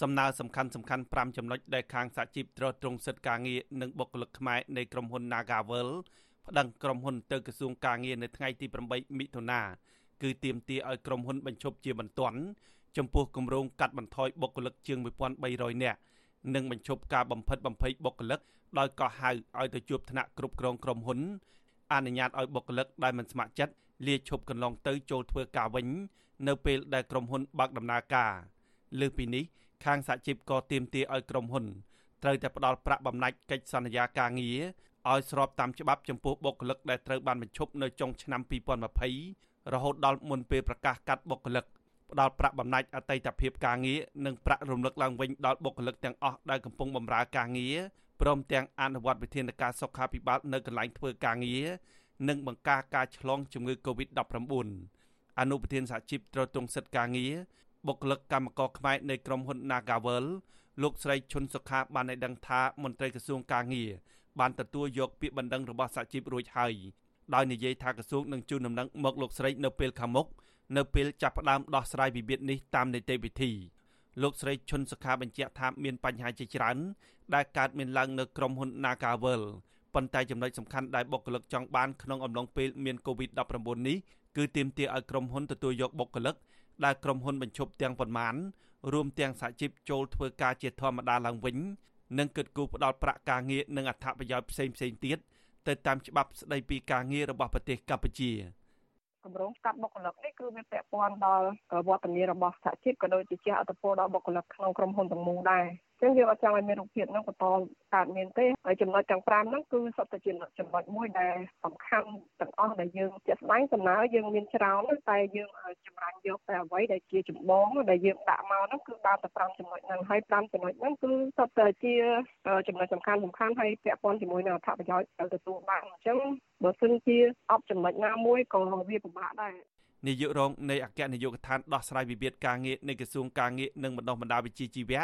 សំណើសំខាន់សំខាន់5ចំណុចដែលខាងសហជីពត្រួតត្រងសិទ្ធិការងារនិងបុគ្គលិកខ្មែរនៃក្រុមហ៊ុន Nagavel ប្តឹងក្រុមហ៊ុនទៅក្រសួងការងារនៅថ្ងៃទី8មិថុនាគឺទាមទារឲ្យក្រុមហ៊ុនបញ្ឈប់ជាបន្ទាន់ចំពោះគម្រោងកាត់បន្ថយបុគ្គលិកជាង1300នាក់និងបញ្ឈប់ការបំផិតបំភ័យបុគ្គលិកដោយកោះហៅឲ្យទៅជួបថ្នាក់គ្រប់គ្រងក្រុមហ៊ុនអនុញ្ញាតឲ្យបុគ្គលិកដែលមិនស្ម័គ្រចិត្តលាឈប់កន្លងទៅចូលធ្វើការវិញ នៅពេលដែលក្រុមហ៊ុនបើកដំណើរការលើសពីនេះ ខាងសហជីពក៏ទាមទារឲ្យក្រុមហ៊ុនត្រូវតែផ្ដល់ប្រាក់បំណាច់កិច្ចសន្យាការងារឲ្យស្របតាមច្បាប់ចំពោះបុគ្គលិកដែលត្រូវបានបញ្ឈប់នៅចុងឆ្នាំ2020រហូតដល់មុនពេលប្រកាសកាត់បុគ្គលិកផ្ដល់ប្រាក់បំណាច់អតីតភាពការងារនិងប្រាក់រំលឹកឡើងវិញដល់បុគ្គលិកទាំងអស់ដែលកំពុងបម្រើការងារព្រមទាំងអនុវត្តវិធានការសុខាភិបាលនៅកន្លែងធ្វើការងារនិងបង្ការការឆ្លងជំងឺ Covid-19 អនុប្រធានសហជីពត្រួតត្រងសិទ្ធិការងារ បុគ្គលិកកម្មករខ្មែរនៃក្រុមហ៊ុន Nagavel លោកស្រីឈុនសុខាបានឲ្យដឹងថាមន្ត្រីក្រសួងការងារបានទទួលយកពាក្យបណ្ដឹងរបស់សហជីពរួចហើយដោយនិយាយថាក្រសួងនឹងជូនដំណឹងមកលោកស្រីនៅពេលខាងមុខនៅពេលចាប់ផ្ដើមដោះស្រាយវិវាទនេះតាមនីតិវិធីលោកស្រីឈុនសុខាបញ្ជាក់ថាមានបញ្ហាជាច្រើនដែលកើតមានឡើងនៅក្រុមហ៊ុន Nagavel ប៉ុន្តែចំណុចសំខាន់ដែលបុគ្គលិកចង់បានក្នុងអំឡុងពេលមាន COVID-19 នេះគឺទាមទារឲ្យក្រុមហ៊ុនទទួលយកបុគ្គលិក ដែលក្រុមហ៊ុនបញ្ឈប់ទាំងប៉ុន្មានរួមទាំងសហជីពចូលធ្វើការជាធម្មតាឡើងវិញនិងគិតគូរផ្ដល់ប្រាក់ការងារនិងអត្ថប្រយោជន៍ផ្សេងផ្សេងទៀតទៅតាមច្បាប់ស្ដីពីការងាររបស់ប្រទេសកម្ពុជាគម្រោងកាត់បុគ្គលិកនេះគឺវាពាក់ព័ន្ធដល់វត្តមានរបស់សហជីពក៏ដូចជាជះឥទ្ធិពលដល់បុគ្គលិកក្នុងក្រុមហ៊ុនទាំងមូលដែរ ចឹងយើងអត់ចង់ឲ្យមានរូបភាពហ្នឹងបន្តកើតមានទេហើយចំណុចទាំង5ហ្នឹងគឺសុទ្ធតែជាចំណុចមួយដែលសំខាន់ទាំងអស់ដែលយើងជាក់ស្ដែងដំណើរយើងមានច្រើនតែយើងចម្រាញ់យកតែអ្វីដែលជាចម្បងដែលយើងដាក់មកហ្នឹងគឺបានតែ5ចំណុចហ្នឹងហើយ5ចំណុចហ្នឹងគឺសុទ្ធតែជាចំណុចសំខាន់សំខាន់ហើយពាក់ព័ន្ធជាមួយនឹងអត្ថប្រយោជន៍ដែលទទួលបានអញ្ចឹងបើសិនជាអបចំណុចណាមួយក៏វាពិបាកដែរនាយករងនៃអគ្គនាយកដ្ឋានដោះស្រាយវិវាទការងារនៃក្រសួងការងារនិងបណ្ដុះបណ្ដាលវិជ្ជាជីវៈ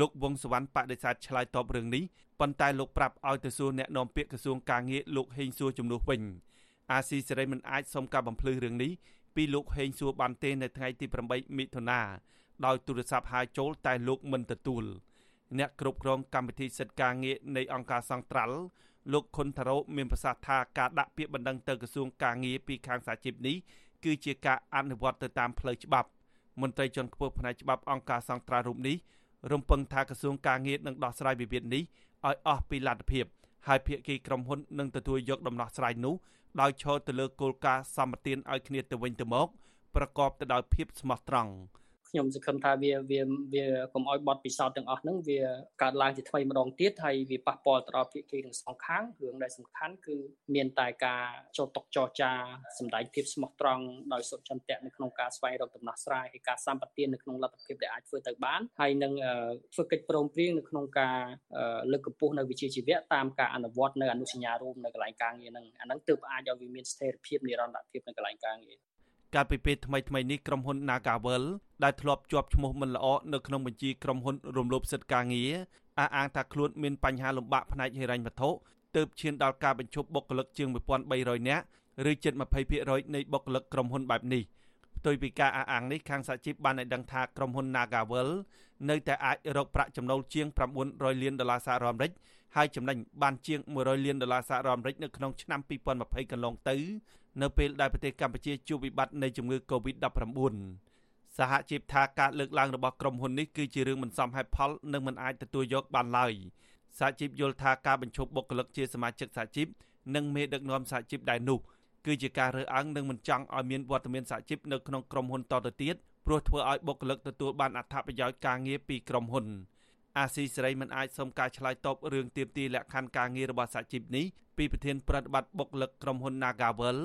លោកវងសវណ្ណបដិសេធឆ្លើយតបរឿងនេះប៉ុន្តែលោកប្រាប់ឲ្យទៅសួរអ្នកនាំពាក្យក្រសួងការងារលោកហេងសួរជំនួសវិញអាស៊ីសេរីមិនអាចសុំការបំភ្លឺរឿងនេះពីលោកហេងសួរបានទេនៅថ្ងៃទី8មិថុនាដោយទូរស័ព្ទហៅចូលតែលោកមិនទទួលអ្នកគ្រប់គ្រងកម្មវិធីសិទ្ធិការងារនៃអង្គការសង្ត្រាល់លោកខុនថារ៉ូមានប្រសាសន៍ថាការដាក់ពាក្យបណ្ដឹងទៅក្រសួងការងារពីខាងសាជីពនេះគឺជាការអនុវត្តទៅតាមផ្លូវច្បាប់មន្ត្រីជាន់ខ្ពស់ផ្នែកច្បាប់អង្គការសង្ត្រាល់រូបនេះ រំពឹងថាក្រសួងការងារនឹងដោះស្រាយវិវាទនេះឲ្យអស់ពីលទ្ធភាពហើយភាគីក្រុមហ៊ុននឹងទទួលយកដំណោះស្រាយនោះដោយឈរទៅលើគោលការណ៍សម្បទានឲ្យគ្នាទៅវិញទៅមកប្រកបទៅដោយភាពស្មោះត្រង់។ ខ្ញុំសង្ឃឹមថាវាវាវាកុំឲ្យបត់ពិសោធន៍ទាំងអស់ហ្នឹងវាកើតឡើងជាថ្មីម្ដងទៀតហើយវាប៉ះពាល់ទៅដល់ភាគីទាំងសងខាងរឿងដែលសំខាន់គឺមានតែការចូលតុចរចាសម្ដែងភាពស្មោះត្រង់ដោយសុខចន្ទៈនៅក្នុងការស្វែងរកដំណោះស្រាយហើយការសម្បទាននៅក្នុងលទ្ធភាពដែលអាចធ្វើទៅបានហើយនឹងធ្វើកិច្ចព្រមព្រៀងនៅក្នុងការលើកកម្ពស់នៅវិជ្ជាជីវៈតាមការអនុវត្តនៅអនុសញ្ញារួមនៅកន្លែងការងារហ្នឹងអាហ្នឹងទើបអាចឲ្យវាមានស្ថិរភាពនិរន្តរភាពនៅកន្លែងការងារ កាលពីពេលថ្មីថ្មីនេះក្រុមហ៊ុន Nagavel ដែលធ្លាប់ជាប់ឈ្មោះមិនល្អនៅក្នុងបញ្ជីក្រុមហ៊ុនរំលោភសិទ្ធិការងារអះអាងថាខ្លួនមានបញ្ហាលំបាកផ្នែកហិរញ្ញវត្ថុទើបឈានដល់ការបញ្ឈប់បុគ្គលិកជាង1300នាក់ឬជិត20%នៃបុគ្គលិកក្រុមហ៊ុនបែបនេះផ្ទុយពីការអះអាងនេះខាងសហជីពបានឲ្យដឹងថាក្រុមហ៊ុន Nagavel នៅតែអាចរកប្រាក់ចំណូលជាង900លានដុល្លារសហរដ្ឋអាមេរិកហើយចំណេញបានជាង100លានដុល្លារសហរដ្ឋអាមេរិកនៅក្នុងឆ្នាំ2020កន្លងទៅ នៅពេលដែលប្រទេសកម្ពុជាជួបវិបត្តិនៃជំងឺ Covid-19 សហជីពថាការលើកឡើងរបស់ក្រុមហ៊ុននេះគឺជារឿងមិនសមហេតុផលនិងមិនអាចទទួលយកបានឡើយសហជីពយល់ថាការបញ្ឈប់បុគ្គលិកជាសមាជិកសហជីពនិងមេដឹកនាំសហជីពដែរនោះគឺជាការរើសអើងនិងមិនចង់ឲ្យមានវត្តមានសហជីពនៅក្នុងក្រុមហ៊ុនតទៅទៀតព្រោះធ្វើឲ្យបុគ្គលិកទទួលបានអត្ថប្រយោជន៍ការងារពីក្រុមហ៊ុន អាស៊ីសេរីមិនអាចសុំការឆ្លើយតបរឿងទៀមទីលក្ខខណ្ឌការងាររបស់សហជីពនេះពីប្រធានប្រតិបត្តិបុគ្គលិកក្រុមហ៊ុន Nagavel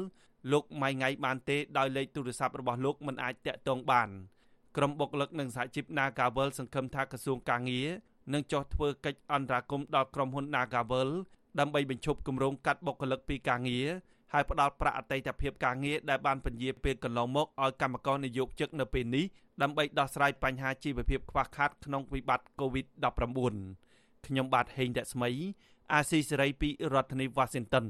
លោកម៉ៃងៃបានទេដោយលេខទូរស័ព្ទរបស់លោកមិនអាចតាក់ទងបានក្រុមបុគ្គលិកនិងសហជីព Nagavel សង្ឃឹមថាក្រសួងការងារនឹងចោះធ្វើកិច្ចអន្តរាគមន៍ដល់ក្រុមហ៊ុន Nagavel ដើម្បីបញ្ឈប់គម្រោងកាត់បុគ្គលិកពីការងារហើយផ្ដល់ប្រាក់អតីតភាពការងារដែលបានពន្យាពេលកន្លងមកឲ្យកម្មករនិយោជិកនៅពេលនេះ ដើម្បីដោះស្រាយបញ្ហាជីវភាពខ្វះខាតក្នុងវិបត្តិ COVID-19 ខ្ញុំបាទហេងរស្មី អាស៊ីសេរីពីរដ្ឋធានី Washington